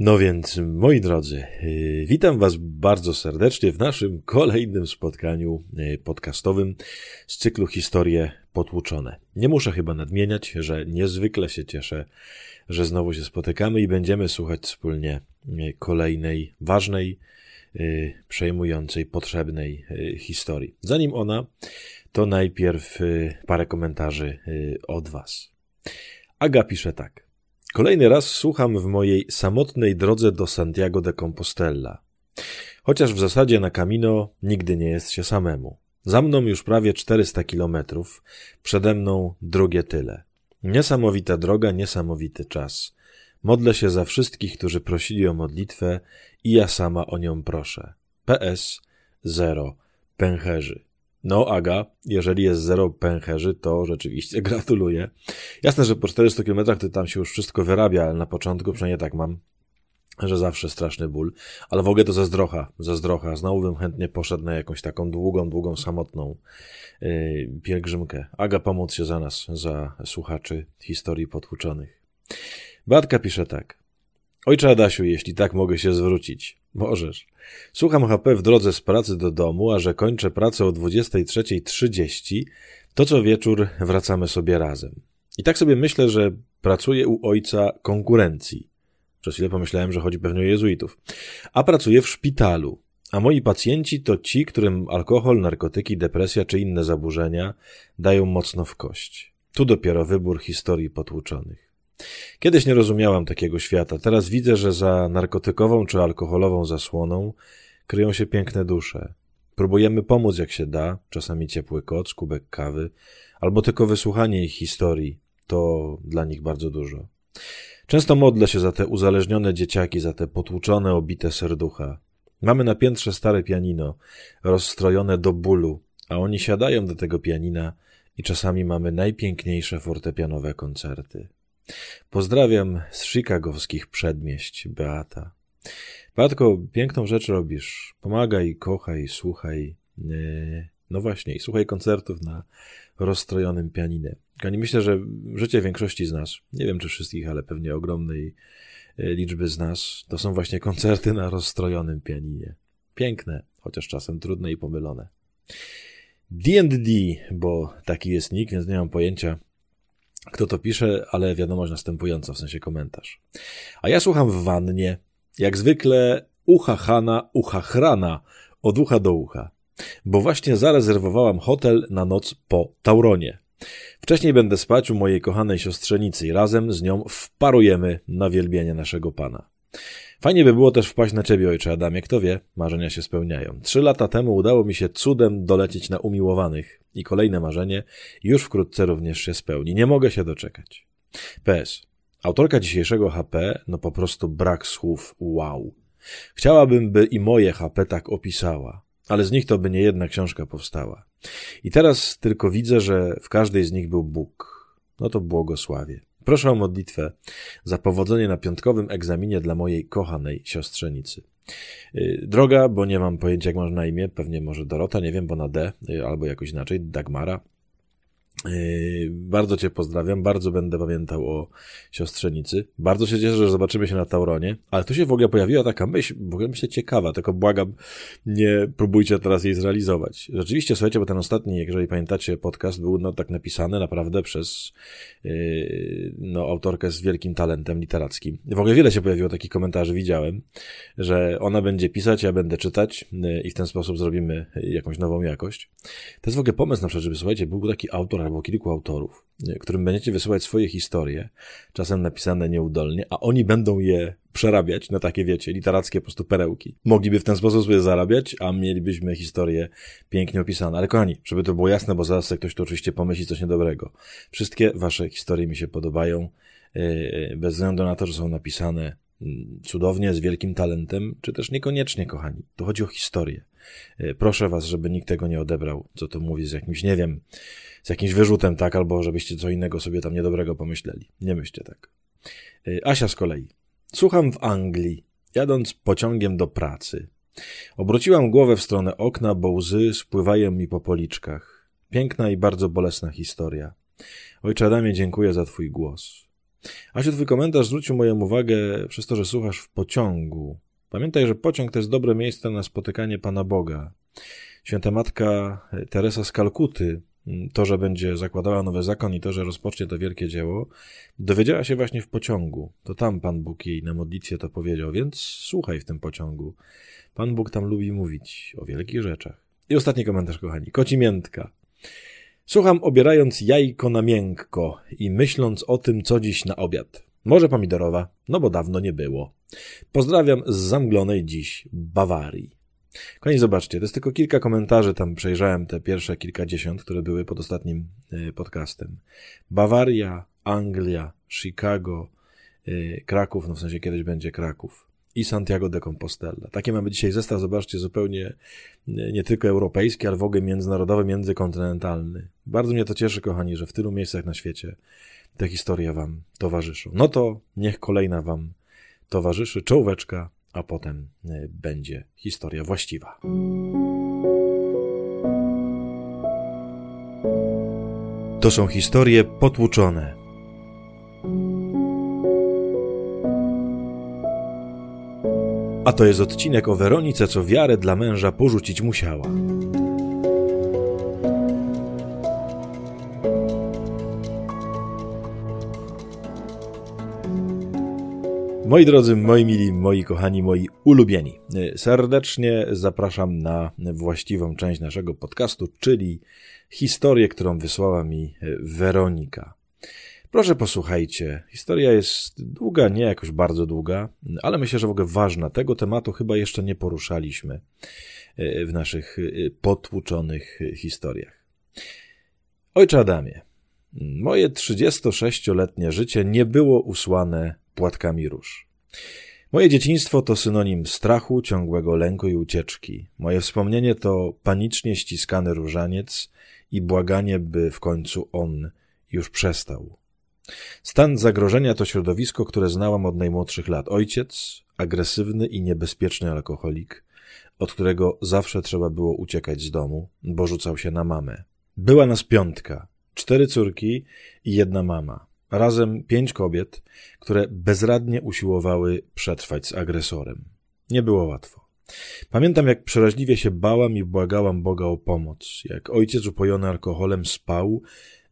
No więc, moi drodzy, yy, witam Was bardzo serdecznie w naszym kolejnym spotkaniu yy, podcastowym z cyklu Historie Potłuczone. Nie muszę chyba nadmieniać, że niezwykle się cieszę, że znowu się spotykamy i będziemy słuchać wspólnie yy, kolejnej ważnej, przejmującej, potrzebnej historii. Zanim ona, to najpierw parę komentarzy od Was. Aga pisze tak. Kolejny raz słucham w mojej samotnej drodze do Santiago de Compostela. Chociaż w zasadzie na Camino nigdy nie jest się samemu. Za mną już prawie 400 kilometrów, przede mną drugie tyle. Niesamowita droga, niesamowity czas. Modlę się za wszystkich, którzy prosili o modlitwę i ja sama o nią proszę. PS 0. Pęcherzy. No, Aga, jeżeli jest zero pęcherzy, to rzeczywiście gratuluję. Jasne, że po 400 km to tam się już wszystko wyrabia, ale na początku przynajmniej tak mam, że zawsze straszny ból. Ale w ogóle to zazdrocha, zazdrocha. Znowu bym chętnie poszedł na jakąś taką długą, długą, samotną yy, pielgrzymkę. Aga, pomóc się za nas, za słuchaczy historii potłuczonych. Batka pisze tak. Ojcze Adasiu, jeśli tak mogę się zwrócić. Możesz. Słucham HP w drodze z pracy do domu, a że kończę pracę o 23.30, to co wieczór wracamy sobie razem. I tak sobie myślę, że pracuję u ojca konkurencji. Przez chwilę pomyślałem, że chodzi pewnie o jezuitów. A pracuję w szpitalu. A moi pacjenci to ci, którym alkohol, narkotyki, depresja czy inne zaburzenia dają mocno w kość. Tu dopiero wybór historii potłuczonych. Kiedyś nie rozumiałam takiego świata. Teraz widzę, że za narkotykową czy alkoholową zasłoną kryją się piękne dusze. Próbujemy pomóc jak się da, czasami ciepły koc, kubek kawy, albo tylko wysłuchanie ich historii. To dla nich bardzo dużo. Często modlę się za te uzależnione dzieciaki, za te potłuczone, obite serducha. Mamy na piętrze stare pianino, rozstrojone do bólu, a oni siadają do tego pianina i czasami mamy najpiękniejsze fortepianowe koncerty. Pozdrawiam z chicagowskich przedmieść, Beata. Beatko, piękną rzecz robisz. Pomagaj, kochaj, słuchaj. E, no właśnie, słuchaj koncertów na rozstrojonym pianinie. Kani, myślę, że życie większości z nas, nie wiem czy wszystkich, ale pewnie ogromnej e, liczby z nas, to są właśnie koncerty na rozstrojonym pianinie. Piękne, chociaż czasem trudne i pomylone. D&D, bo taki jest nick, więc nie mam pojęcia, kto to pisze, ale wiadomość następująca, w sensie komentarz. A ja słucham w wannie, jak zwykle ucha Hana, ucha chrana, od ucha do ucha, bo właśnie zarezerwowałam hotel na noc po Tauronie. Wcześniej będę spać u mojej kochanej siostrzenicy i razem z nią wparujemy na wielbienie naszego Pana. Fajnie by było też wpaść na ciebie, ojcze Adamie, kto wie, marzenia się spełniają. Trzy lata temu udało mi się cudem dolecieć na umiłowanych i kolejne marzenie już wkrótce również się spełni. Nie mogę się doczekać. PS. Autorka dzisiejszego HP, no po prostu brak słów wow. Chciałabym, by i moje HP tak opisała, ale z nich to by nie jedna książka powstała. I teraz tylko widzę, że w każdej z nich był Bóg. No to błogosławie. Proszę o modlitwę za powodzenie na piątkowym egzaminie dla mojej kochanej siostrzenicy. Y, droga, bo nie mam pojęcia jak masz na imię, pewnie może Dorota, nie wiem, bo na D, y, albo jakoś inaczej, Dagmara. Yy, bardzo Cię pozdrawiam, bardzo będę pamiętał o siostrzenicy. Bardzo się cieszę, że zobaczymy się na Tauronie, ale tu się w ogóle pojawiła taka myśl, w ogóle myślę ciekawa, tylko błagam, nie próbujcie teraz jej zrealizować. Rzeczywiście, słuchajcie, bo ten ostatni, jeżeli pamiętacie, podcast był no tak napisany naprawdę przez yy, no, autorkę z wielkim talentem literackim. W ogóle wiele się pojawiło takich komentarzy, widziałem, że ona będzie pisać, ja będę czytać yy, i w ten sposób zrobimy jakąś nową jakość. To jest w ogóle pomysł na przykład, żeby, słuchajcie, był taki autor albo kilku autorów, którym będziecie wysyłać swoje historie, czasem napisane nieudolnie, a oni będą je przerabiać na takie, wiecie, literackie po prostu perełki. Mogliby w ten sposób sobie zarabiać, a mielibyśmy historie pięknie opisane. Ale kochani, żeby to było jasne, bo zaraz ktoś tu oczywiście pomyśli coś niedobrego. Wszystkie wasze historie mi się podobają, yy, bez względu na to, że są napisane cudownie, z wielkim talentem, czy też niekoniecznie, kochani. Tu chodzi o historię. Yy, proszę was, żeby nikt tego nie odebrał, co to mówi z jakimś, nie wiem, z jakimś wyrzutem, tak, albo żebyście co innego sobie tam niedobrego pomyśleli. Nie myślcie tak. Y, Asia z kolei. Słucham w Anglii, jadąc pociągiem do pracy. Obróciłam głowę w stronę okna, bo łzy spływają mi po policzkach. Piękna i bardzo bolesna historia. Ojcze Adamie, dziękuję za Twój głos. Asiu, twój komentarz zwrócił moją uwagę przez to, że słuchasz w pociągu. Pamiętaj, że pociąg to jest dobre miejsce na spotykanie Pana Boga. Święta Matka Teresa z Kalkuty, to, że będzie zakładała nowy zakon i to, że rozpocznie to wielkie dzieło, dowiedziała się właśnie w pociągu. To tam Pan Bóg jej na modlitwie to powiedział, więc słuchaj w tym pociągu. Pan Bóg tam lubi mówić o wielkich rzeczach. I ostatni komentarz, kochani. Koci miętka. Słucham obierając jajko na miękko i myśląc o tym, co dziś na obiad. Może pomidorowa, no bo dawno nie było. Pozdrawiam z zamglonej dziś Bawarii. Kochani, zobaczcie, to jest tylko kilka komentarzy, tam przejrzałem te pierwsze kilkadziesiąt, które były pod ostatnim y, podcastem. Bawaria, Anglia, Chicago, y, Kraków, no w sensie kiedyś będzie Kraków i Santiago de Compostela. Takie mamy dzisiaj zestaw, zobaczcie, zupełnie nie tylko europejski, ale w ogóle międzynarodowy, międzykontynentalny. Bardzo mnie to cieszy, kochani, że w tylu miejscach na świecie te historie wam towarzyszą. No to niech kolejna wam towarzyszy czołóweczka a potem e, będzie historia właściwa. To są historie potłuczone. A to jest odcinek o Weronice, co wiarę dla męża porzucić musiała. Moi drodzy, moi mili, moi kochani, moi ulubieni, serdecznie zapraszam na właściwą część naszego podcastu, czyli historię, którą wysłała mi Weronika. Proszę posłuchajcie. Historia jest długa, nie jakoś bardzo długa, ale myślę, że w ogóle ważna. Tego tematu chyba jeszcze nie poruszaliśmy w naszych potłuczonych historiach. Ojcze Adamie, moje 36-letnie życie nie było usłane płatkami róż. Moje dzieciństwo to synonim strachu, ciągłego lęku i ucieczki. Moje wspomnienie to panicznie ściskany różaniec i błaganie, by w końcu on już przestał. Stan zagrożenia to środowisko, które znałam od najmłodszych lat. Ojciec, agresywny i niebezpieczny alkoholik, od którego zawsze trzeba było uciekać z domu, bo rzucał się na mamę. Była nas piątka, cztery córki i jedna mama. Razem pięć kobiet, które bezradnie usiłowały przetrwać z agresorem. Nie było łatwo. Pamiętam, jak przeraźliwie się bałam i błagałam Boga o pomoc, jak ojciec upojony alkoholem spał,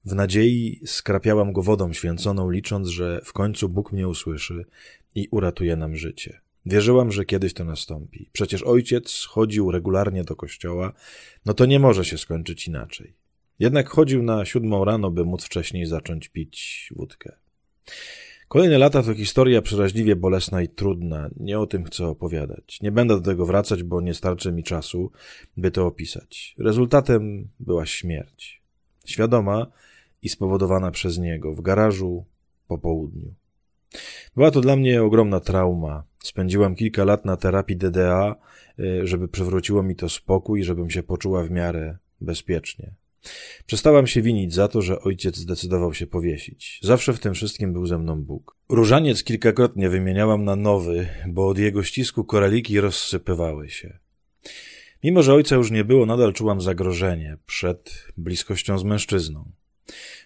w nadziei skrapiałam go wodą święconą, licząc, że w końcu Bóg mnie usłyszy i uratuje nam życie. Wierzyłam, że kiedyś to nastąpi. Przecież ojciec chodził regularnie do kościoła, no to nie może się skończyć inaczej. Jednak chodził na siódmą rano, by móc wcześniej zacząć pić wódkę. Kolejne lata to historia przeraźliwie bolesna i trudna. Nie o tym chcę opowiadać. Nie będę do tego wracać, bo nie starczy mi czasu, by to opisać. Rezultatem była śmierć. Świadoma i spowodowana przez niego w garażu po południu. Była to dla mnie ogromna trauma. Spędziłam kilka lat na terapii DDA, y, żeby przywróciło mi to spokój, żebym się poczuła w miarę bezpiecznie. Przestałam się winić za to, że ojciec zdecydował się powiesić. Zawsze w tym wszystkim był ze mną Bóg. Różaniec kilkakrotnie wymieniałam na nowy, bo od jego ścisku koraliki rozsypywały się. Mimo, że ojca już nie było, nadal czułam zagrożenie przed bliskością z mężczyzną.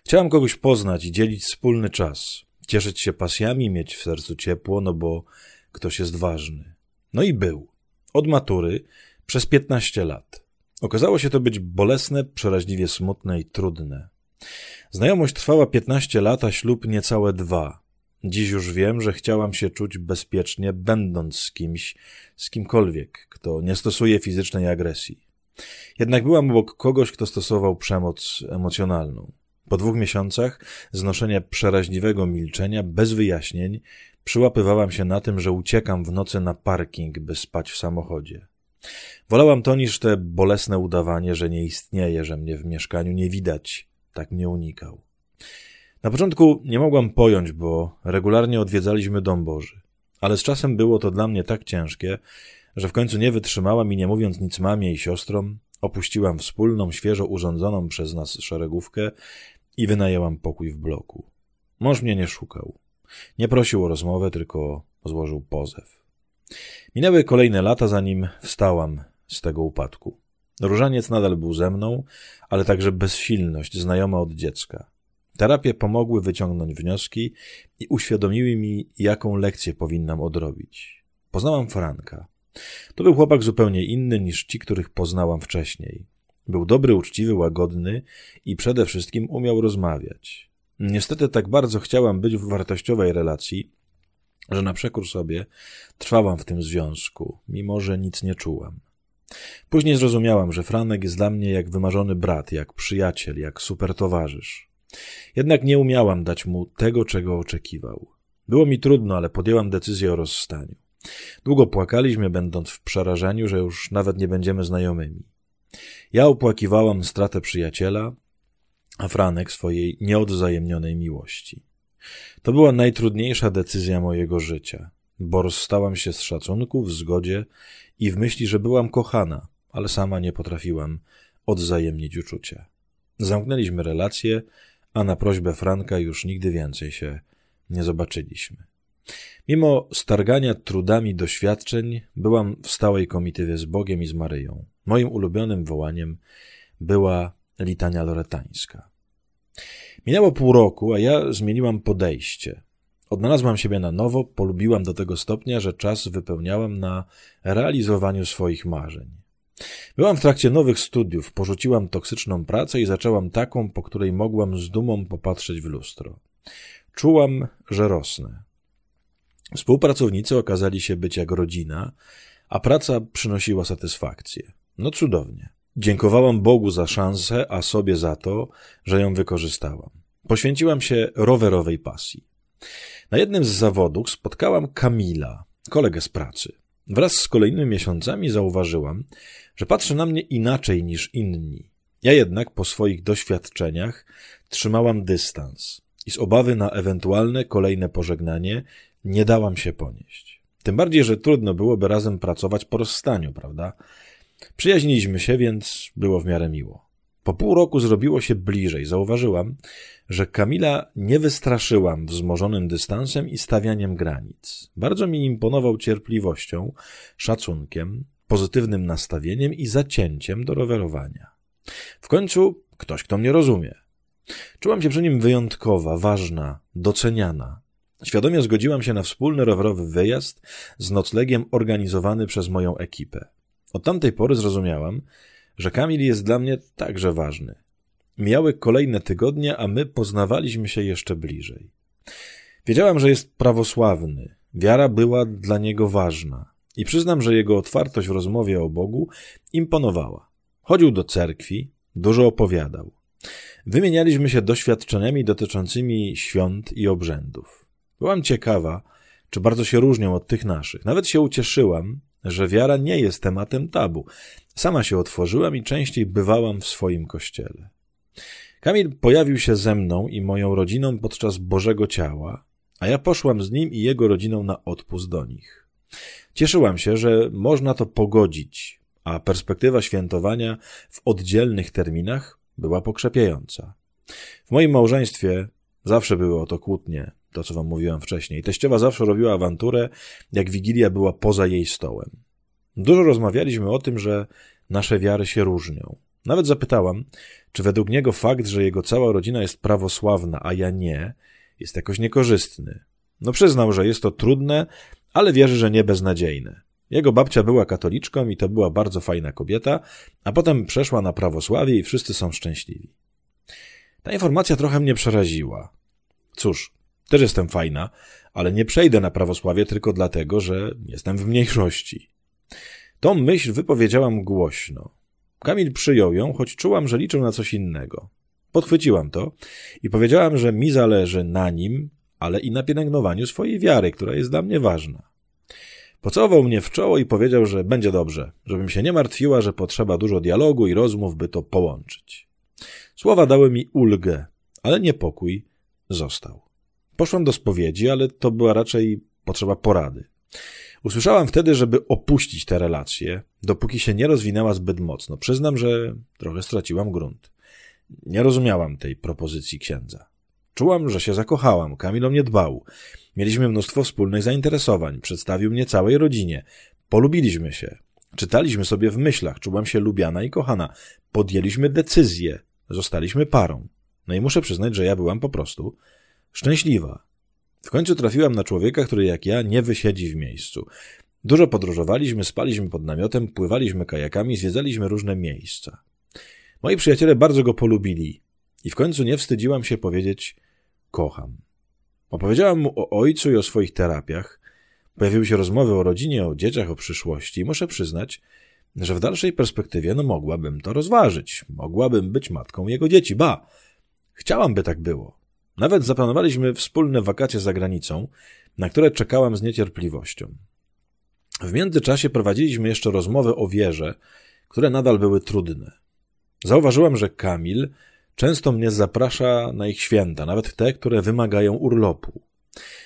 Chciałam kogoś poznać i dzielić wspólny czas, cieszyć się pasjami, mieć w sercu ciepło, no bo ktoś jest ważny. No i był. Od matury przez piętnaście lat. Okazało się to być bolesne, przeraźliwie smutne i trudne. Znajomość trwała 15 lat, a ślub niecałe dwa. Dziś już wiem, że chciałam się czuć bezpiecznie, będąc z kimś, z kimkolwiek, kto nie stosuje fizycznej agresji. Jednak byłam obok kogoś, kto stosował przemoc emocjonalną. Po dwóch miesiącach znoszenia przeraźliwego milczenia, bez wyjaśnień, przyłapywałam się na tym, że uciekam w nocy na parking, by spać w samochodzie. Wolałam to niż te bolesne udawanie, że nie istnieje, że mnie w mieszkaniu nie widać. Tak mnie unikał. Na początku nie mogłam pojąć, bo regularnie odwiedzaliśmy dom Boży. Ale z czasem było to dla mnie tak ciężkie, że w końcu nie wytrzymałam i nie mówiąc nic mamie i siostrom, opuściłam wspólną, świeżo urządzoną przez nas szeregówkę i wynajęłam pokój w bloku. Mąż mnie nie szukał. Nie prosił o rozmowę, tylko złożył pozew. Minęły kolejne lata, zanim wstałam z tego upadku. Różaniec nadal był ze mną, ale także bezsilność znajoma od dziecka. Terapie pomogły wyciągnąć wnioski i uświadomiły mi, jaką lekcję powinnam odrobić. Poznałam Franka. To był chłopak zupełnie inny niż ci, których poznałam wcześniej. Był dobry, uczciwy, łagodny i przede wszystkim umiał rozmawiać. Niestety tak bardzo chciałam być w wartościowej relacji, że na przekór sobie trwałam w tym związku, mimo że nic nie czułam. Później zrozumiałam, że Franek jest dla mnie jak wymarzony brat, jak przyjaciel, jak super towarzysz. Jednak nie umiałam dać mu tego, czego oczekiwał. Było mi trudno, ale podjęłam decyzję o rozstaniu. Długo płakaliśmy, będąc w przerażeniu, że już nawet nie będziemy znajomymi. Ja opłakiwałam stratę przyjaciela, a Franek swojej nieodwzajemnionej miłości. To była najtrudniejsza decyzja mojego życia, bo rozstałam się z szacunku, w zgodzie i w myśli, że byłam kochana, ale sama nie potrafiłam odwzajemnić uczucia. Zamknęliśmy relacje, a na prośbę Franka już nigdy więcej się nie zobaczyliśmy. Mimo stargania trudami doświadczeń, byłam w stałej komitywie z Bogiem i z Maryją. Moim ulubionym wołaniem była litania loretańska. Minęło pół roku, a ja zmieniłam podejście. Odnalazłam siebie na nowo, polubiłam do tego stopnia, że czas wypełniałam na realizowaniu swoich marzeń. Byłam w trakcie nowych studiów, porzuciłam toksyczną pracę i zaczęłam taką, po której mogłam z dumą popatrzeć w lustro. Czułam, że rosnę. Współpracownicy okazali się być jak rodzina, a praca przynosiła satysfakcję. No cudownie. Dziękowałam Bogu za szansę, a sobie za to, że ją wykorzystałam. Poświęciłam się rowerowej pasji. Na jednym z zawodów spotkałam Kamila, kolegę z pracy. Wraz z kolejnymi miesiącami zauważyłam, że patrzy na mnie inaczej niż inni. Ja jednak po swoich doświadczeniach trzymałam dystans i z obawy na ewentualne kolejne pożegnanie nie dałam się ponieść. Tym bardziej, że trudno byłoby razem pracować po rozstaniu, prawda? Przyjaźniliśmy się, więc było w miarę miło. Po pół roku zrobiło się bliżej. Zauważyłam, że Kamila nie wystraszyłam wzmożonym dystansem i stawianiem granic. Bardzo mi imponował cierpliwością, szacunkiem, pozytywnym nastawieniem i zacięciem do rowerowania. W końcu ktoś, kto mnie rozumie. Czułam się przy nim wyjątkowa, ważna, doceniana. Świadomie zgodziłam się na wspólny rowerowy wyjazd z noclegiem organizowany przez moją ekipę. Od tamtej pory zrozumiałam, że Kamil jest dla mnie także ważny. Mijały kolejne tygodnie, a my poznawaliśmy się jeszcze bliżej. Wiedziałam, że jest prawosławny. Wiara była dla niego ważna. I przyznam, że jego otwartość w rozmowie o Bogu imponowała. Chodził do cerkwi, dużo opowiadał. Wymienialiśmy się doświadczeniami dotyczącymi świąt i obrzędów. Byłam ciekawa, czy bardzo się różnią od tych naszych. Nawet się ucieszyłam, że wiara nie jest tematem tabu. Sama się otworzyłam i częściej bywałam w swoim kościele. Kamil pojawił się ze mną i moją rodziną podczas Bożego Ciała, a ja poszłam z nim i jego rodziną na odpust do nich. Cieszyłam się, że można to pogodzić, a perspektywa świętowania w oddzielnych terminach była pokrzepiająca. W moim małżeństwie zawsze były o to kłótnie, to co wam mówiłam wcześniej. Teściowa zawsze robiła awanturę, jak Wigilia była poza jej stołem. Dużo rozmawialiśmy o tym, że nasze wiary się różnią. Nawet zapytałam, czy według niego fakt, że jego cała rodzina jest prawosławna, a ja nie, jest jakoś niekorzystny. No przyznał, że jest to trudne, ale wierzy, że nie beznadziejne. Jego babcia była katoliczką i to była bardzo fajna kobieta, a potem przeszła na prawosławie i wszyscy są szczęśliwi. Ta informacja trochę mnie przeraziła. Cóż, też jestem fajna, ale nie przejdę na prawosławie tylko dlatego, że jestem w mniejszości. Tą myśl wypowiedziałam głośno. Kamil przyjął ją, choć czułam, że liczył na coś innego. Podchwyciłam to i powiedziałam, że mi zależy na nim, ale i na pielęgnowaniu swojej wiary, która jest dla mnie ważna. Pocałował mnie w czoło i powiedział, że będzie dobrze, żebym się nie martwiła, że potrzeba dużo dialogu i rozmów, by to połączyć. Słowa dały mi ulgę, ale niepokój został. Poszłam do spowiedzi, ale to była raczej potrzeba porady. Usłyszałam wtedy, żeby opuścić tę relację, dopóki się nie rozwinęła zbyt mocno. Przyznam, że trochę straciłam grunt. Nie rozumiałam tej propozycji księdza. Czułam, że się zakochałam, Kamil o mnie dbał. Mieliśmy mnóstwo wspólnych zainteresowań, przedstawił mnie całej rodzinie. Polubiliśmy się. Czytaliśmy sobie w myślach, czułam się lubiana i kochana. Podjęliśmy decyzję, zostaliśmy parą. No i muszę przyznać, że ja byłam po prostu szczęśliwa. W końcu trafiłam na człowieka, który jak ja nie wysiedzi w miejscu. Dużo podróżowaliśmy, spaliśmy pod namiotem, pływaliśmy kajakami, zwiedzaliśmy różne miejsca. Moi przyjaciele bardzo go polubili i w końcu nie wstydziłam się powiedzieć kocham. Opowiedziałam mu o ojcu i o swoich terapiach. Pojawiły się rozmowy o rodzinie, o dzieciach, o przyszłości i muszę przyznać, że w dalszej perspektywie no mogłabym to rozważyć. Mogłabym być matką jego dzieci. Ba, chciałam, by tak było. Nawet zaplanowaliśmy wspólne wakacje za granicą, na które czekałam z niecierpliwością. W międzyczasie prowadziliśmy jeszcze rozmowy o wierze, które nadal były trudne. Zauważyłam, że Kamil często mnie zaprasza na ich święta, nawet te, które wymagają urlopu.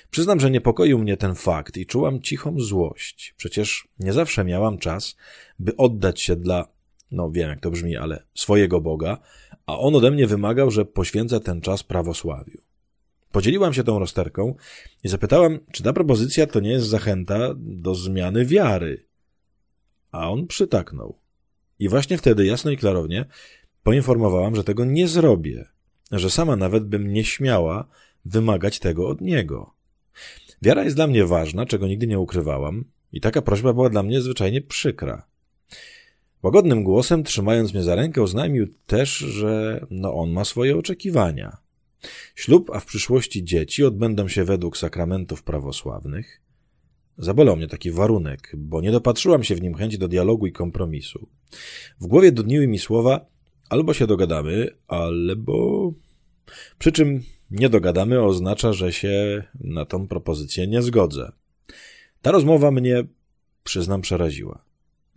Przyznam, że niepokoił mnie ten fakt i czułam cichą złość. Przecież nie zawsze miałam czas, by oddać się dla, no wiem jak to brzmi, ale swojego Boga, a on ode mnie wymagał, że poświęcę ten czas prawosławiu. Podzieliłam się tą rozterką i zapytałam, czy ta propozycja to nie jest zachęta do zmiany wiary. A on przytaknął. I właśnie wtedy jasno i klarownie poinformowałam, że tego nie zrobię, że sama nawet bym nie śmiała wymagać tego od niego. Wiara jest dla mnie ważna, czego nigdy nie ukrywałam, i taka prośba była dla mnie zwyczajnie przykra. Łagodnym głosem, trzymając mnie za rękę, oznajmił też, że no on ma swoje oczekiwania. Ślub, a w przyszłości dzieci odbędą się według sakramentów prawosławnych. Zabolał mnie taki warunek, bo nie dopatrzyłam się w nim chęci do dialogu i kompromisu. W głowie dudniły mi słowa albo się dogadamy, albo... Przy czym nie dogadamy oznacza, że się na tą propozycję nie zgodzę. Ta rozmowa mnie, przyznam, przeraziła.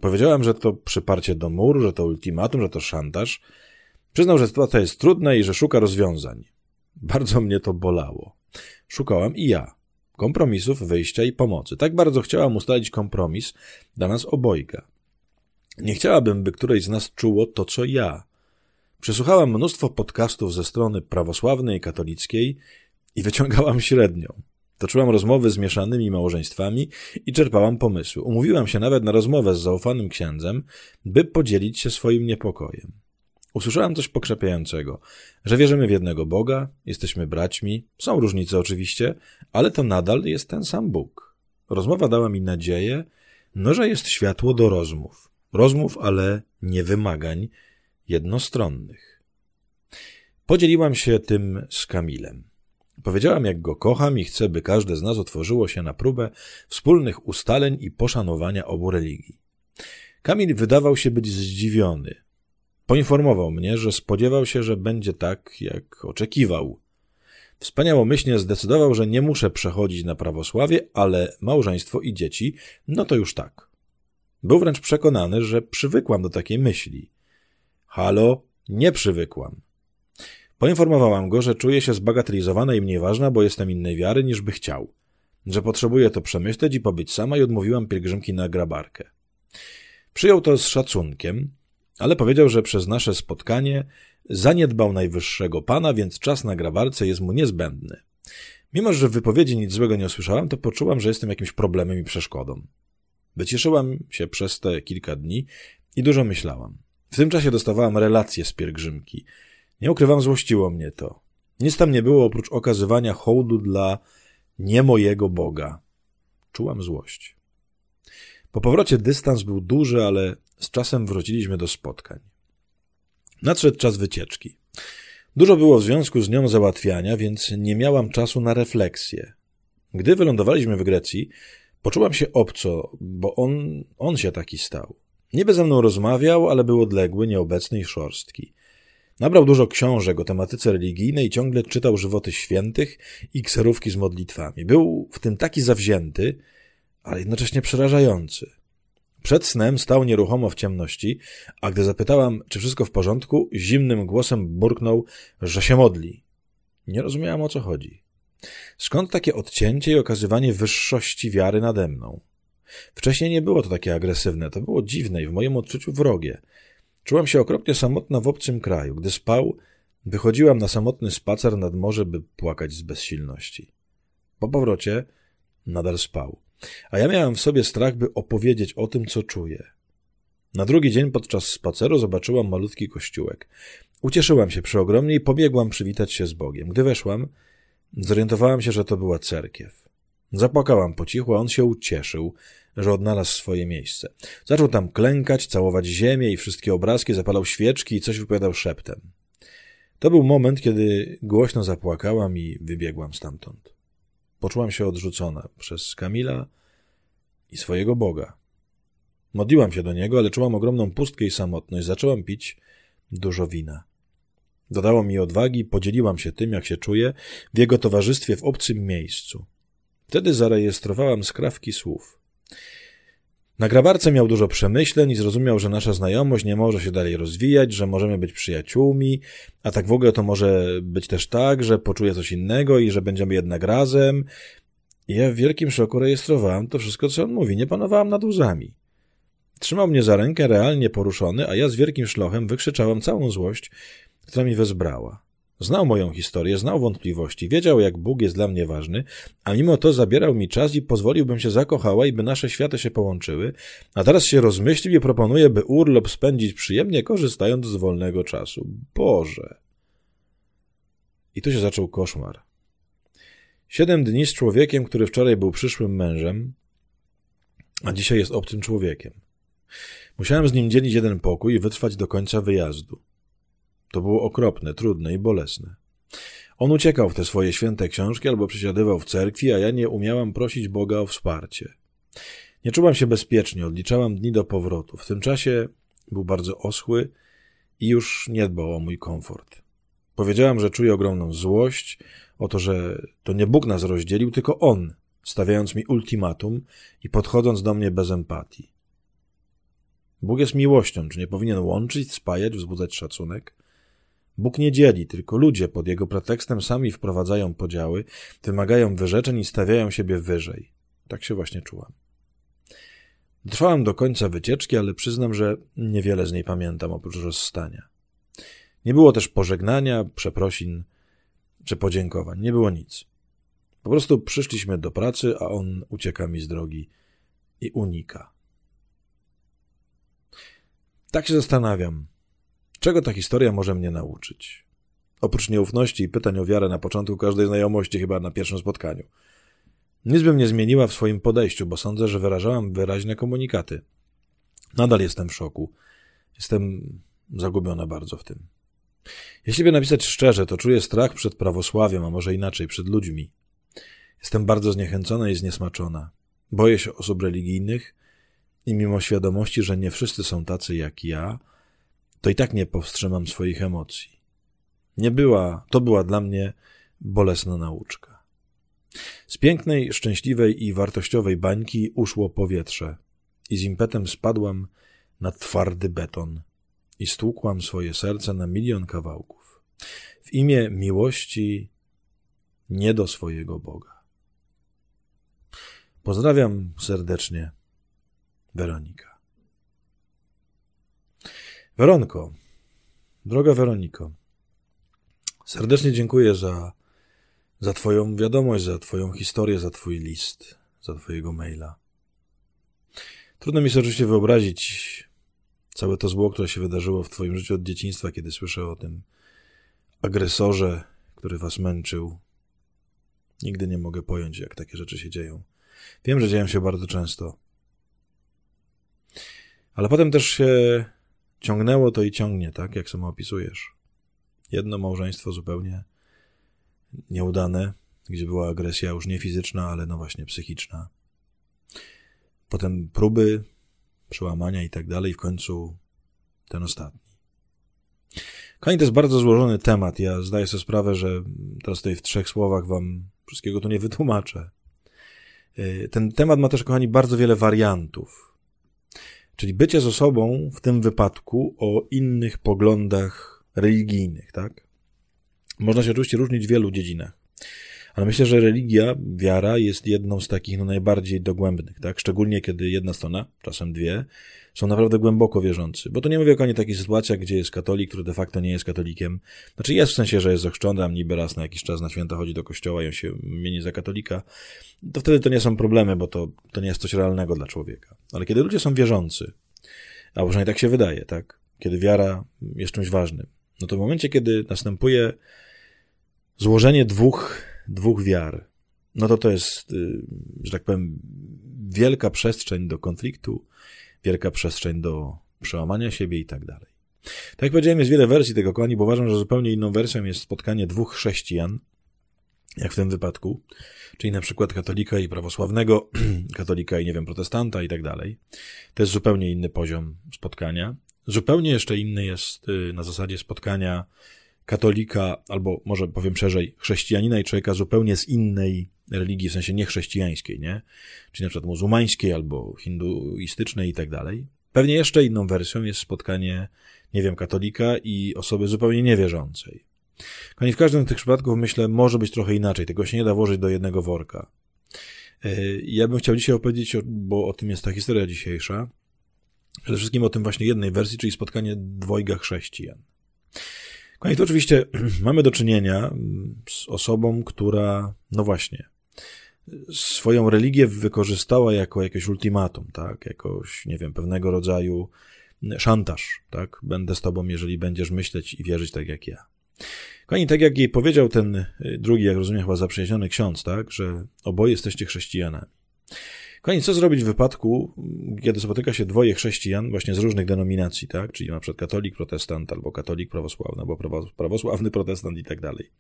Powiedziałem, że to przyparcie do mur, że to ultimatum, że to szantaż. Przyznał, że sytuacja jest trudna i że szuka rozwiązań. Bardzo mnie to bolało. Szukałam i ja. Kompromisów, wyjścia i pomocy. Tak bardzo chciałam ustalić kompromis dla nas obojga. Nie chciałabym, by któreś z nas czuło to, co ja. Przesłuchałam mnóstwo podcastów ze strony prawosławnej i katolickiej i wyciągałam średnią. Toczyłam rozmowy z mieszanymi małżeństwami i czerpałam pomysły. Umówiłam się nawet na rozmowę z zaufanym księdzem, by podzielić się swoim niepokojem. Usłyszałam coś pokrzepiającego, że wierzymy w jednego Boga, jesteśmy braćmi, są różnice oczywiście, ale to nadal jest ten sam Bóg. Rozmowa dała mi nadzieję, no że jest światło do rozmów. Rozmów, ale nie wymagań jednostronnych. Podzieliłam się tym z Kamilem. Powiedziałam, jak go kocham i chcę, by każde z nas otworzyło się na próbę wspólnych ustaleń i poszanowania obu religii. Kamil wydawał się być zdziwiony. Poinformował mnie, że spodziewał się, że będzie tak, jak oczekiwał. Wspaniałomyślnie zdecydował, że nie muszę przechodzić na prawosławie, ale małżeństwo i dzieci, no to już tak. Był wręcz przekonany, że przywykłam do takiej myśli. Halo, nie przywykłam. Poinformowałam go, że czuję się zbagatelizowana i mniej ważna, bo jestem innej wiary niż by chciał. Że potrzebuję to przemyśleć i pobyć sama i odmówiłam pielgrzymki na grabarkę. Przyjął to z szacunkiem, ale powiedział, że przez nasze spotkanie zaniedbał najwyższego pana, więc czas na grabarce jest mu niezbędny. Mimo, że w wypowiedzi nic złego nie usłyszałam, to poczułam, że jestem jakimś problemem i przeszkodą. Wycieszyłam się przez te kilka dni i dużo myślałam. W tym czasie dostawałam relacje z pielgrzymki. Nie ukrywam, złościło mnie to. Nic tam nie było oprócz okazywania hołdu dla nie mojego Boga. Czułam złość. Po powrocie dystans był duży, ale z czasem wróciliśmy do spotkań. Nadszedł czas wycieczki. Dużo było w związku z nią załatwiania, więc nie miałam czasu na refleksję. Gdy wylądowaliśmy w Grecji, poczułam się obco, bo on, on się taki stał. Niby ze mną rozmawiał, ale był odległy, nieobecny i szorstki. Nabrał dużo książek o tematyce religijnej ciągle czytał żywoty świętych i kserówki z modlitwami. Był w tym taki zawzięty, ale jednocześnie przerażający. Przed snem stał nieruchomo w ciemności, a gdy zapytałam, czy wszystko w porządku, zimnym głosem burknął, że się modli. Nie rozumiałam o co chodzi. Skąd takie odcięcie i okazywanie wyższości wiary nade mną? Wcześniej nie było to takie agresywne, to było dziwne i w moim odczuciu wrogie. Czułam się okropnie samotna w obcym kraju. Gdy spał, wychodziłam na samotny spacer nad morze, by płakać z bezsilności. Po powrocie nadal spał. A ja miałam w sobie strach, by opowiedzieć o tym, co czuję. Na drugi dzień podczas spaceru zobaczyłam malutki kościółek. Ucieszyłam się przeogromnie i pobiegłam przywitać się z Bogiem. Gdy weszłam, zorientowałam się, że to była cerkiew. Zapłakałam po cichu, a on się ucieszył, że odnalazł swoje miejsce. Zaczął tam klękać, całować ziemię i wszystkie obrazki, zapalał świeczki i coś wypowiadał szeptem. To był moment, kiedy głośno zapłakałam i wybiegłam stamtąd. Poczułam się odrzucona przez Kamila i swojego Boga. Modliłam się do niego, ale czułam ogromną pustkę i samotność. Zaczęłam pić dużo wina. Dodało mi odwagi, podzieliłam się tym, jak się czuję, w jego towarzystwie w obcym miejscu. Wtedy zarejestrowałam skrawki słów. Na grabarce miał dużo przemyśleń i zrozumiał, że nasza znajomość nie może się dalej rozwijać, że możemy być przyjaciółmi, a tak w ogóle to może być też tak, że poczuję coś innego i że będziemy jednak razem. I ja w wielkim szoku rejestrowałam to wszystko, co on mówi. Nie panowałam nad łzami. Trzymał mnie za rękę, realnie poruszony, a ja z wielkim szlochem wykrzyczałam całą złość, która mi wezbrała. Znał moją historię, znał wątpliwości, wiedział, jak Bóg jest dla mnie ważny, a mimo to zabierał mi czas i pozwolił, bym się zakochała i by nasze światy się połączyły, a teraz się rozmyślił i proponuje, by urlop spędzić przyjemnie, korzystając z wolnego czasu. Boże! I tu się zaczął koszmar. Siedem dni z człowiekiem, który wczoraj był przyszłym mężem, a dzisiaj jest obcym człowiekiem. Musiałem z nim dzielić jeden pokój i wytrwać do końca wyjazdu. To było okropne, trudne i bolesne. On uciekał w te swoje święte książki albo przysiadywał w cerkwi, a ja nie umiałam prosić Boga o wsparcie. Nie czułam się bezpiecznie, odliczałam dni do powrotu. W tym czasie był bardzo oschły i już nie dbał o mój komfort. Powiedziałam, że czuję ogromną złość o to, że to nie Bóg nas rozdzielił, tylko On, stawiając mi ultimatum i podchodząc do mnie bez empatii. Bóg jest miłością, czy nie powinien łączyć, spajać, wzbudzać szacunek? Bóg nie dzieli, tylko ludzie pod jego pretekstem sami wprowadzają podziały, wymagają wyrzeczeń i stawiają siebie wyżej. Tak się właśnie czułam. Trwałam do końca wycieczki, ale przyznam, że niewiele z niej pamiętam oprócz rozstania. Nie było też pożegnania, przeprosin czy podziękowań. Nie było nic. Po prostu przyszliśmy do pracy, a on ucieka mi z drogi i unika. Tak się zastanawiam, czego ta historia może mnie nauczyć. Oprócz nieufności i pytań o wiarę na początku każdej znajomości, chyba na pierwszym spotkaniu. Nic bym nie zmieniła w swoim podejściu, bo sądzę, że wyrażałam wyraźne komunikaty. Nadal jestem w szoku. Jestem zagubiona bardzo w tym. Jeśli by napisać szczerze, to czuję strach przed prawosławiem, a może inaczej, przed ludźmi. Jestem bardzo zniechęcona i zniesmaczona. Boję się osób religijnych i mimo świadomości, że nie wszyscy są tacy jak ja, to i tak nie powstrzymam swoich emocji. Nie była, to była dla mnie bolesna nauczka. Z pięknej, szczęśliwej i wartościowej bańki uszło powietrze i z impetem spadłam na twardy beton i stłukłam swoje serce na milion kawałków. W imię miłości nie do swojego Boga. Pozdrawiam serdecznie Weronika. Weronko, droga Weroniko, serdecznie dziękuję za, za Twoją wiadomość, za Twoją historię, za Twój list, za Twojego maila. Trudno mi sobie oczywiście wyobrazić całe to zło, które się wydarzyło w Twoim życiu od dzieciństwa, kiedy słyszę o tym agresorze, który Was męczył. Nigdy nie mogę pojąć, jak takie rzeczy się dzieją. Wiem, że dzieją się bardzo często. Ale potem też się ciągnęło to i ciągnie, tak, jak samo opisujesz. Jedno małżeństwo zupełnie nieudane, gdzie była agresja już nie fizyczna, ale no właśnie psychiczna. Potem próby, przełamania i tak dalej, w końcu ten ostatni. Kochani, to jest bardzo złożony temat. Ja zdaję sobie sprawę, że teraz tutaj w trzech słowach wam wszystkiego tu nie wytłumaczę. Y, ten temat ma też, kochani, bardzo wiele wariantów. Czyli bycie z osobą w tym wypadku o innych poglądach religijnych, tak? Można się oczywiście różnić w wielu dziedzinach. Ale myślę, że religia, wiara jest jedną z takich no, najbardziej dogłębnych, tak? Szczególnie kiedy jedna strona, czasem dwie, są naprawdę głęboko wierzący. Bo to nie mówię o nie takich sytuacjach, gdzie jest katolik, który de facto nie jest katolikiem. Znaczy jest w sensie, że jest ochrzczony, a niby raz na jakiś czas na święta chodzi do kościoła i on się mieni za katolika. To wtedy to nie są problemy, bo to, to nie jest coś realnego dla człowieka. Ale kiedy ludzie są wierzący, a przynajmniej tak się wydaje, tak? Kiedy wiara jest czymś ważnym, no to w momencie, kiedy następuje złożenie dwóch, dwóch wiar, no to to jest, y, że tak powiem, wielka przestrzeń do konfliktu, wielka przestrzeń do przełamania siebie i tak dalej. Tak jak powiedziałem, jest wiele wersji tego, kochani, bo uważam, że zupełnie inną wersją jest spotkanie dwóch chrześcijan, jak w tym wypadku, czyli na przykład katolika i prawosławnego, katolika i, nie wiem, protestanta i tak dalej. To jest zupełnie inny poziom spotkania. Zupełnie jeszcze inny jest y, na zasadzie spotkania katolika, albo może powiem szerzej, chrześcijanina i człowieka zupełnie z innej religii, w sensie niechrześcijańskiej, nie? Czyli na przykład muzułmańskiej albo hinduistycznej i tak dalej. Pewnie jeszcze inną wersją jest spotkanie, nie wiem, katolika i osoby zupełnie niewierzącej. Konie w każdym z tych przypadków, myślę, może być trochę inaczej. Tego się nie da włożyć do jednego worka. E, ja bym chciał dzisiaj opowiedzieć, bo o tym jest ta historia dzisiejsza, przede wszystkim o tym właśnie jednej wersji, czyli spotkanie dwojga chrześcijan. Konie to oczywiście mamy do czynienia z osobą, która, no właśnie, swoją religię wykorzystała jako jakieś ultimatum, tak? Jakoś, nie wiem, pewnego rodzaju szantaż, tak? Będę z tobą, jeżeli będziesz myśleć i wierzyć tak jak ja. Kochani, tak jak jej powiedział ten y, drugi, jak rozumiem, chyba zaprzyjaźniony ksiądz, tak? Że oboje jesteście chrześcijanami. Kochani, co zrobić w wypadku, kiedy spotyka się dwoje chrześcijan właśnie z różnych denominacji, tak? Czyli na przykład katolik, protestant, albo katolik prawosławny, albo prawosławny protestant i tak dalej.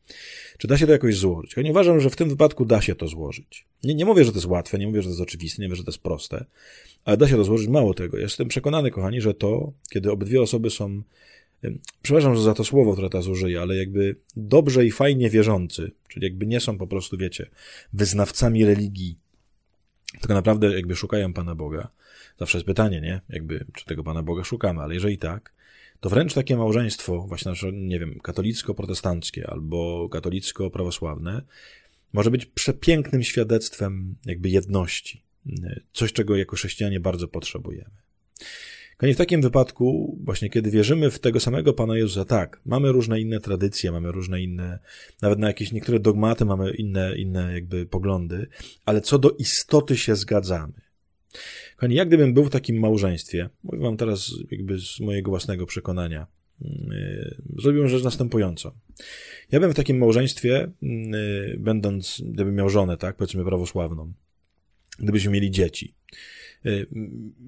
Czy da się to jakoś złożyć? Kochani, uważam, że w tym wypadku da się to złożyć. Nie, nie mówię, że to jest łatwe, nie mówię, że to jest oczywiste, nie mówię, że to jest proste, ale da się to złożyć. Mało tego. Jestem przekonany, kochani, że to, kiedy obydwie osoby są przepraszam że za to słowo, które teraz użyję, ale jakby dobrze i fajnie wierzący, czyli jakby nie są po prostu, wiecie, wyznawcami religii, tylko naprawdę jakby szukają Pana Boga. Zawsze jest pytanie, nie? Jakby, czy tego Pana Boga szukamy, ale jeżeli tak, to wręcz takie małżeństwo, właśnie, nie wiem, katolicko-protestanckie albo katolicko-prawosławne, może być przepięknym świadectwem jakby jedności. Coś, czego jako chrześcijanie bardzo potrzebujemy. Kochani, w takim wypadku, właśnie kiedy wierzymy w tego samego Pana Jezusa, tak, mamy różne inne tradycje, mamy różne inne, nawet na jakieś niektóre dogmaty mamy inne, inne jakby poglądy, ale co do istoty się zgadzamy. Kochani, jak gdybym był w takim małżeństwie, mówię wam teraz jakby z mojego własnego przekonania, yy, zrobiłem rzecz następującą. Ja bym w takim małżeństwie, yy, będąc, gdybym miał żonę, tak, powiedzmy prawosławną, gdybyśmy mieli dzieci, Y,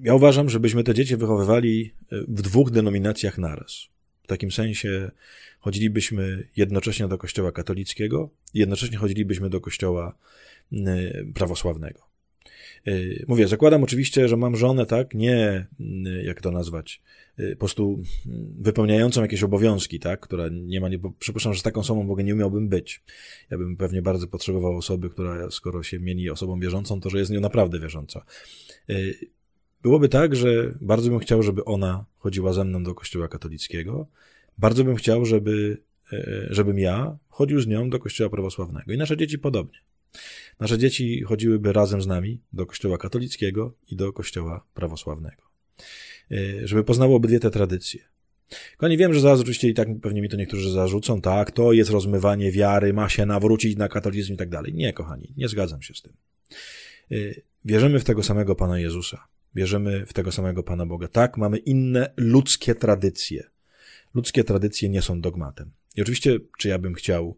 ja uważam, żebyśmy te dzieci wychowywali y, w dwóch denominacjach naraz. W takim sensie chodzilibyśmy jednocześnie do kościoła katolickiego jednocześnie chodzilibyśmy do kościoła y, prawosławnego. Mówię, zakładam oczywiście, że mam żonę, tak, nie, jak to nazwać, po prostu wypełniającą jakieś obowiązki, tak, która nie ma, nie, bo przypuszczam, że z taką osobą w ogóle nie umiałbym być. Ja bym pewnie bardzo potrzebował osoby, która, skoro się mieni osobą wierzącą, to że jest nią naprawdę wierząca. Y, byłoby tak, że bardzo bym chciał, żeby ona chodziła ze mną do kościoła katolickiego. Bardzo bym chciał, żeby, y, żebym ja chodził z nią do kościoła prawosławnego. I nasze dzieci podobnie. Nasze dzieci chodziłyby razem z nami do kościoła katolickiego i do kościoła prawosławnego. Y, żeby poznały obydwie te tradycje. Kochani, wiem, że zaraz oczywiście i tak pewnie mi to niektórzy zarzucą, tak, to jest rozmywanie wiary, ma się nawrócić na katolicyzm i tak dalej. Nie, kochani, nie zgadzam się z tym. Wierzymy w tego samego Pana Jezusa. Wierzymy w tego samego Pana Boga. Tak, mamy inne ludzkie tradycje. Ludzkie tradycje nie są dogmatem. I oczywiście, czy ja bym chciał,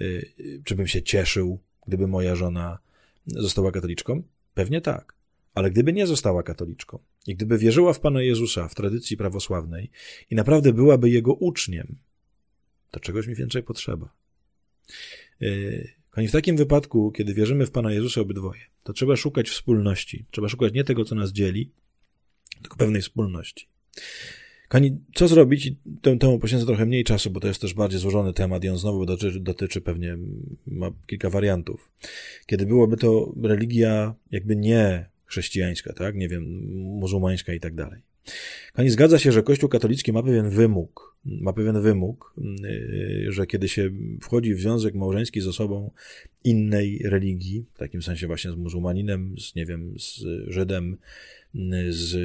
y, czy bym się cieszył, gdyby moja żona została katoliczką? Pewnie tak. Ale gdyby nie została katoliczką i gdyby wierzyła w Pana Jezusa w tradycji prawosławnej i naprawdę byłaby Jego uczniem, to czegoś mi więcej potrzeba. Y, Kochani, w takim wypadku, kiedy wierzymy w Pana Jezusa obydwoje, to trzeba szukać wspólności. Trzeba szukać nie tego, co nas dzieli, tylko pewnej wspólności. Kochani, co zrobić? Temu, temu poświęcę trochę mniej czasu, bo to jest też bardziej złożony temat i on znowu dotyczy, dotyczy pewnie, ma kilka wariantów. Kiedy byłoby to religia jakby nie chrześcijańska, tak? Nie wiem, muzułmańska i tak dalej. Kochani, zgadza się, że Kościół katolicki ma pewien wymóg, ma pewien wymóg, y, że kiedy się wchodzi w związek małżeński z osobą innej religii, w takim sensie właśnie z muzułmaninem, z, nie wiem, z Żydem, z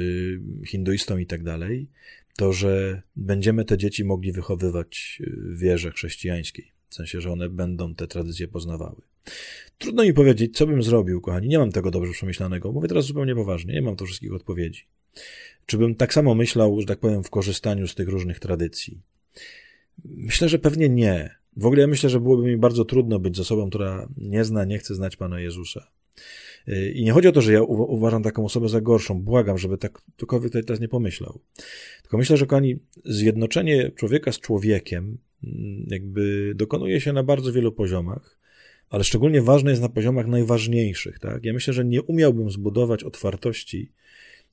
hinduistą i tak dalej, to, że będziemy te dzieci mogli wychowywać w wierze chrześcijańskiej. W sensie, że one będą te tradycje poznawały. Trudno mi powiedzieć, co bym zrobił, kochani. Nie mam tego dobrze przemyślanego. Mówię teraz zupełnie poważnie. Nie mam tu wszystkich odpowiedzi. Czy bym tak samo myślał, że tak powiem, w korzystaniu z tych różnych tradycji? Myślę, że pewnie nie. W ogóle ja myślę, że byłoby mi bardzo trudno być z osobą, która nie zna, nie chce znać Pana Jezusa. Y, I nie chodzi o to, że ja uważam taką osobę za gorszą. Błagam, żeby tak ktokolwiek teraz nie pomyślał. Tylko myślę, że kochani, zjednoczenie człowieka z człowiekiem mm, jakby dokonuje się na bardzo wielu poziomach, ale szczególnie ważne jest na poziomach najważniejszych. Tak? Ja myślę, że nie umiałbym zbudować otwartości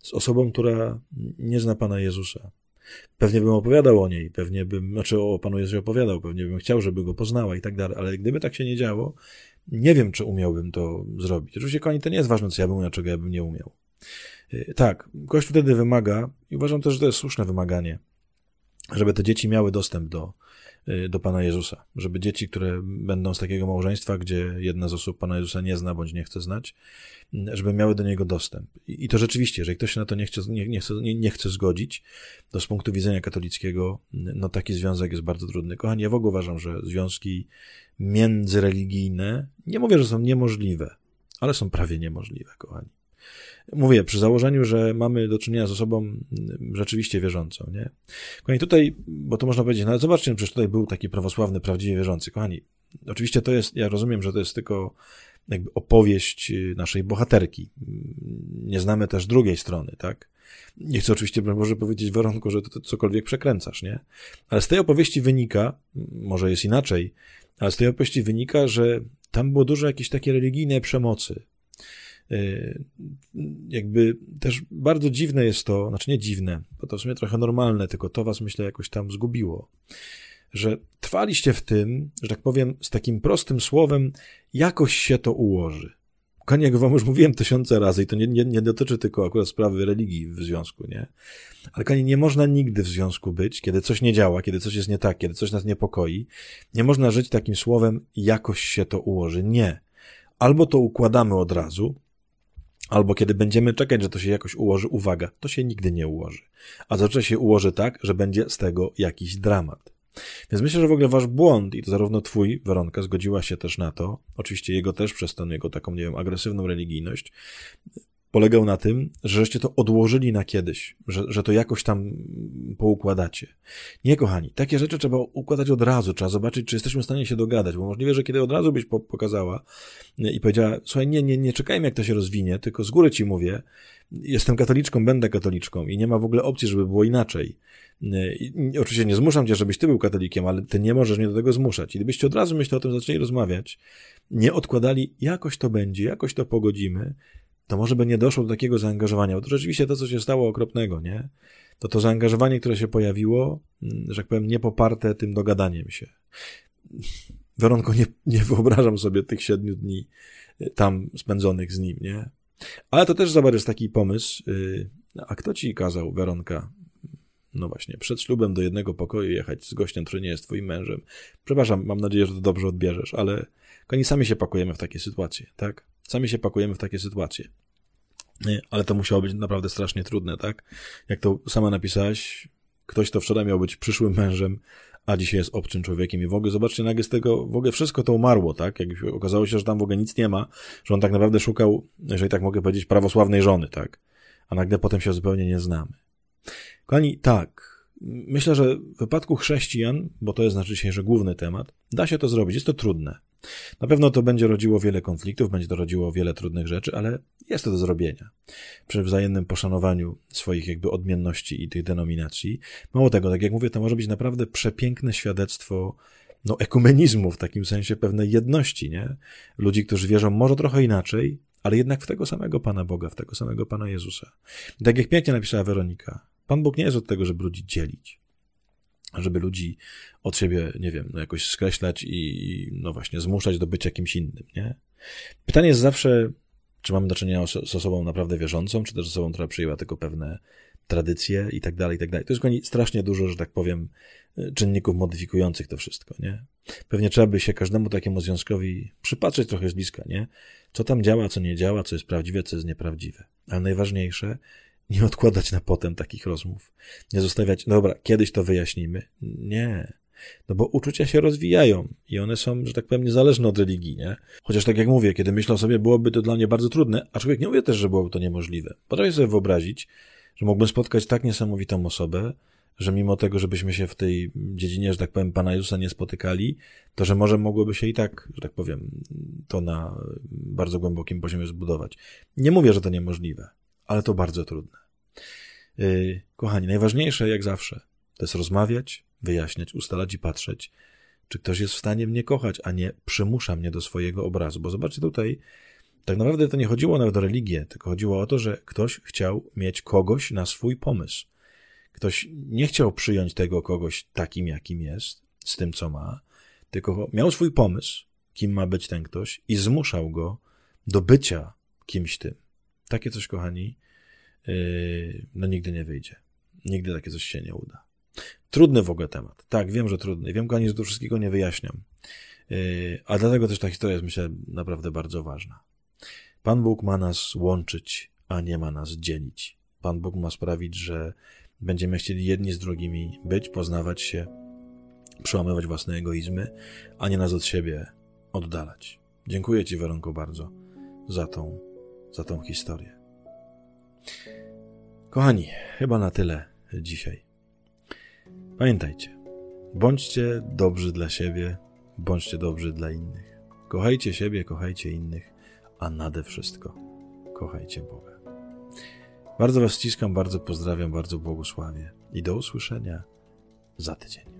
z osobą, która nie zna Pana Jezusa. Pewnie bym opowiadał o niej, pewnie bym, znaczy o Panu Jezusie opowiadał, pewnie bym chciał, żeby go poznała i tak dalej, ale gdyby tak się nie działo, nie wiem, czy umiałbym to zrobić. Oczywiście, kochani, to nie jest ważne, co ja bym umiał, czego ja bym nie umiał. Y, tak, Kościół wtedy wymaga, i uważam też, że to jest słuszne wymaganie, żeby te dzieci miały dostęp do, do Pana Jezusa. Żeby dzieci, które będą z takiego małżeństwa, gdzie jedna z osób Pana Jezusa nie zna bądź nie chce znać, żeby miały do niego dostęp. I to rzeczywiście, jeżeli ktoś się na to nie chce, nie, nie, chce, nie, nie chce zgodzić, to z punktu widzenia katolickiego, no taki związek jest bardzo trudny. Kochani, ja w ogóle uważam, że związki międzyreligijne, nie mówię, że są niemożliwe, ale są prawie niemożliwe, kochani. Mówię, przy założeniu, że mamy do czynienia z osobą mm, rzeczywiście wierzącą, nie? Kochani, tutaj, bo to można powiedzieć, no ale zobaczcie, przecież tutaj był taki prawosławny, prawdziwie wierzący. Kochani, oczywiście to jest, ja rozumiem, że to jest tylko jakby opowieść y, naszej bohaterki. Nie znamy też drugiej strony, tak? Nie chcę oczywiście, może powiedzieć Weronko, że to, cokolwiek przekręcasz, nie? Ale z tej opowieści wynika, może jest inaczej, ale z tej opowieści wynika, że tam było dużo jakiejś takiej religijnej przemocy. Y, jakby też bardzo dziwne jest to, znaczy nie dziwne, bo to w sumie trochę normalne, tylko to was myślę jakoś tam zgubiło że trwaliście w tym, że tak powiem, z takim prostym słowem, jakoś się to ułoży. Konie, jak wam już mówiłem tysiące razy, i to nie, nie, nie dotyczy tylko akurat sprawy religii w związku, nie? Ale konie, nie można nigdy w związku być, kiedy coś nie działa, kiedy coś jest nie tak, kiedy coś nas niepokoi. Nie można żyć takim słowem, jakoś się to ułoży. Nie. Albo to układamy od razu, albo kiedy będziemy czekać, że to się jakoś ułoży, uwaga, to się nigdy nie ułoży. A zazwyczaj się ułoży tak, że będzie z tego jakiś dramat. Więc myślę, że w ogóle wasz błąd, i to zarówno twój, Weronka, zgodziła się też na to, oczywiście jego też przez tę jego taką, nie wiem, agresywną religijność, polegał na tym, że żeście to odłożyli na kiedyś, że, że to jakoś tam poukładacie. Nie, kochani, takie rzeczy trzeba układać od razu, trzeba zobaczyć, czy jesteśmy w stanie się dogadać, bo możliwe, że kiedy od razu byś pokazała i powiedziała, słuchaj, nie, nie, nie czekajmy, jak to się rozwinie, tylko z góry ci mówię, jestem katoliczką, będę katoliczką i nie ma w ogóle opcji, żeby było inaczej. I, oczywiście nie zmuszam cię, żebyś ty był katolikiem, ale ty nie możesz mnie do tego zmuszać. I gdybyście od razu, myślę, o tym zaczęli rozmawiać, nie odkładali, jakoś to będzie, jakoś to pogodzimy, to może by nie doszło do takiego zaangażowania. Bo to rzeczywiście to, co się stało okropnego, nie? To to zaangażowanie, które się pojawiło, mm, że tak powiem, nie poparte tym dogadaniem się. Weronko, nie, nie wyobrażam sobie tych siedmiu dni y, tam spędzonych z nim, nie? Ale to też zobacz, jest taki pomysł. Y, a kto ci kazał, Weronka, no właśnie, przed ślubem do jednego pokoju jechać z gościem, który nie jest twoim mężem? Przepraszam, mam nadzieję, że to dobrze odbierzesz, ale oni sami się pakujemy w takie sytuacje, tak? Sami się pakujemy w takie sytuacje. Ale to musiało być naprawdę strasznie trudne, tak? Jak to sama napisałaś, ktoś, to wczoraj miał być przyszłym mężem, a dzisiaj jest obcym człowiekiem i w ogóle, zobaczcie, nagle z tego, w ogóle wszystko to umarło, tak? Jak okazało się, że tam w ogóle nic nie ma, że on tak naprawdę szukał, jeżeli tak mogę powiedzieć, prawosławnej żony, tak? A nagle potem się zupełnie nie znamy. Kochani, tak, myślę, że w wypadku chrześcijan, bo to jest nasz dzisiejszy główny temat, da się to zrobić, jest to trudne. Na pewno to będzie rodziło wiele konfliktów, będzie to rodziło wiele trudnych rzeczy, ale jest to do zrobienia. Przy wzajemnym poszanowaniu swoich jakby odmienności i tych denominacji. Mało tego, tak jak mówię, to może być naprawdę przepiękne świadectwo no, ekumenizmu, w takim sensie pewnej jedności, nie? Ludzi, którzy wierzą może trochę inaczej, ale jednak w tego samego Pana Boga, w tego samego Pana Jezusa. Tak jak pięknie napisała Weronika, Pan Bóg nie jest od tego, żeby ludzi dzielić żeby ludzi od siebie, nie wiem, no jakoś skreślać i no właśnie zmuszać do bycia kimś innym, nie? Pytanie jest zawsze, czy mamy do czynienia z osobą naprawdę wierzącą, czy też z osobą, która przyjęła tylko pewne tradycje i tak dalej, i tak dalej. To jest strasznie dużo, że tak powiem, czynników modyfikujących to wszystko, nie? Pewnie trzeba by się każdemu takiemu związkowi przypatrzeć trochę z bliska, nie? Co tam działa, co nie działa, co jest prawdziwe, co jest nieprawdziwe. Ale najważniejsze, nie odkładać na potem takich rozmów. Nie zostawiać, dobra, kiedyś to wyjaśnimy. Nie. No bo uczucia się rozwijają i one są, że tak powiem, niezależne od religii, nie? Chociaż tak jak mówię, kiedy myślę o sobie, byłoby to dla mnie bardzo trudne, aczkolwiek nie mówię też, że byłoby to niemożliwe. Potrafię sobie wyobrazić, że mógłbym spotkać tak niesamowitą osobę, że mimo tego, żebyśmy się w tej dziedzinie, że tak powiem, Pana Jezusa nie spotykali, to że może mogłoby się i tak, że tak powiem, to na bardzo głębokim poziomie zbudować. Nie mówię, że to niemożliwe, ale to bardzo trudne. Yy, kochani, najważniejsze jak zawsze to jest rozmawiać, wyjaśniać, ustalać i patrzeć, czy ktoś jest w stanie mnie kochać, a nie przymusza mnie do swojego obrazu. Bo zobaczcie tutaj, tak naprawdę to nie chodziło nawet o religię, tylko chodziło o to, że ktoś chciał mieć kogoś na swój pomysł. Ktoś nie chciał przyjąć tego kogoś takim, jakim jest, z tym, co ma, tylko miał swój pomysł, kim ma być ten ktoś i zmuszał go do bycia kimś tym. Takie coś, kochani, yy, no nigdy nie wyjdzie. Nigdy takie coś się nie uda. Trudny w ogóle temat. Tak, wiem, że trudny. Wiem, kochani, że tu wszystkiego nie wyjaśniam. Yy, a dlatego też ta historia jest, myślę, naprawdę bardzo ważna. Pan Bóg ma nas łączyć, a nie ma nas dzielić. Pan Bóg ma sprawić, że będziemy chcieli jedni z drugimi być, poznawać się, przełamywać własne egoizmy, a nie nas od siebie oddalać. Dziękuję Ci, Weronko, bardzo za tą, za tą historię. Kochani, chyba na tyle dzisiaj. Pamiętajcie, bądźcie dobrzy dla siebie, bądźcie dobrzy dla innych. Kochajcie siebie, kochajcie innych, a nade wszystko kochajcie Boga. Bardzo Was ściskam, bardzo pozdrawiam, bardzo błogosławię i do usłyszenia za tydzień.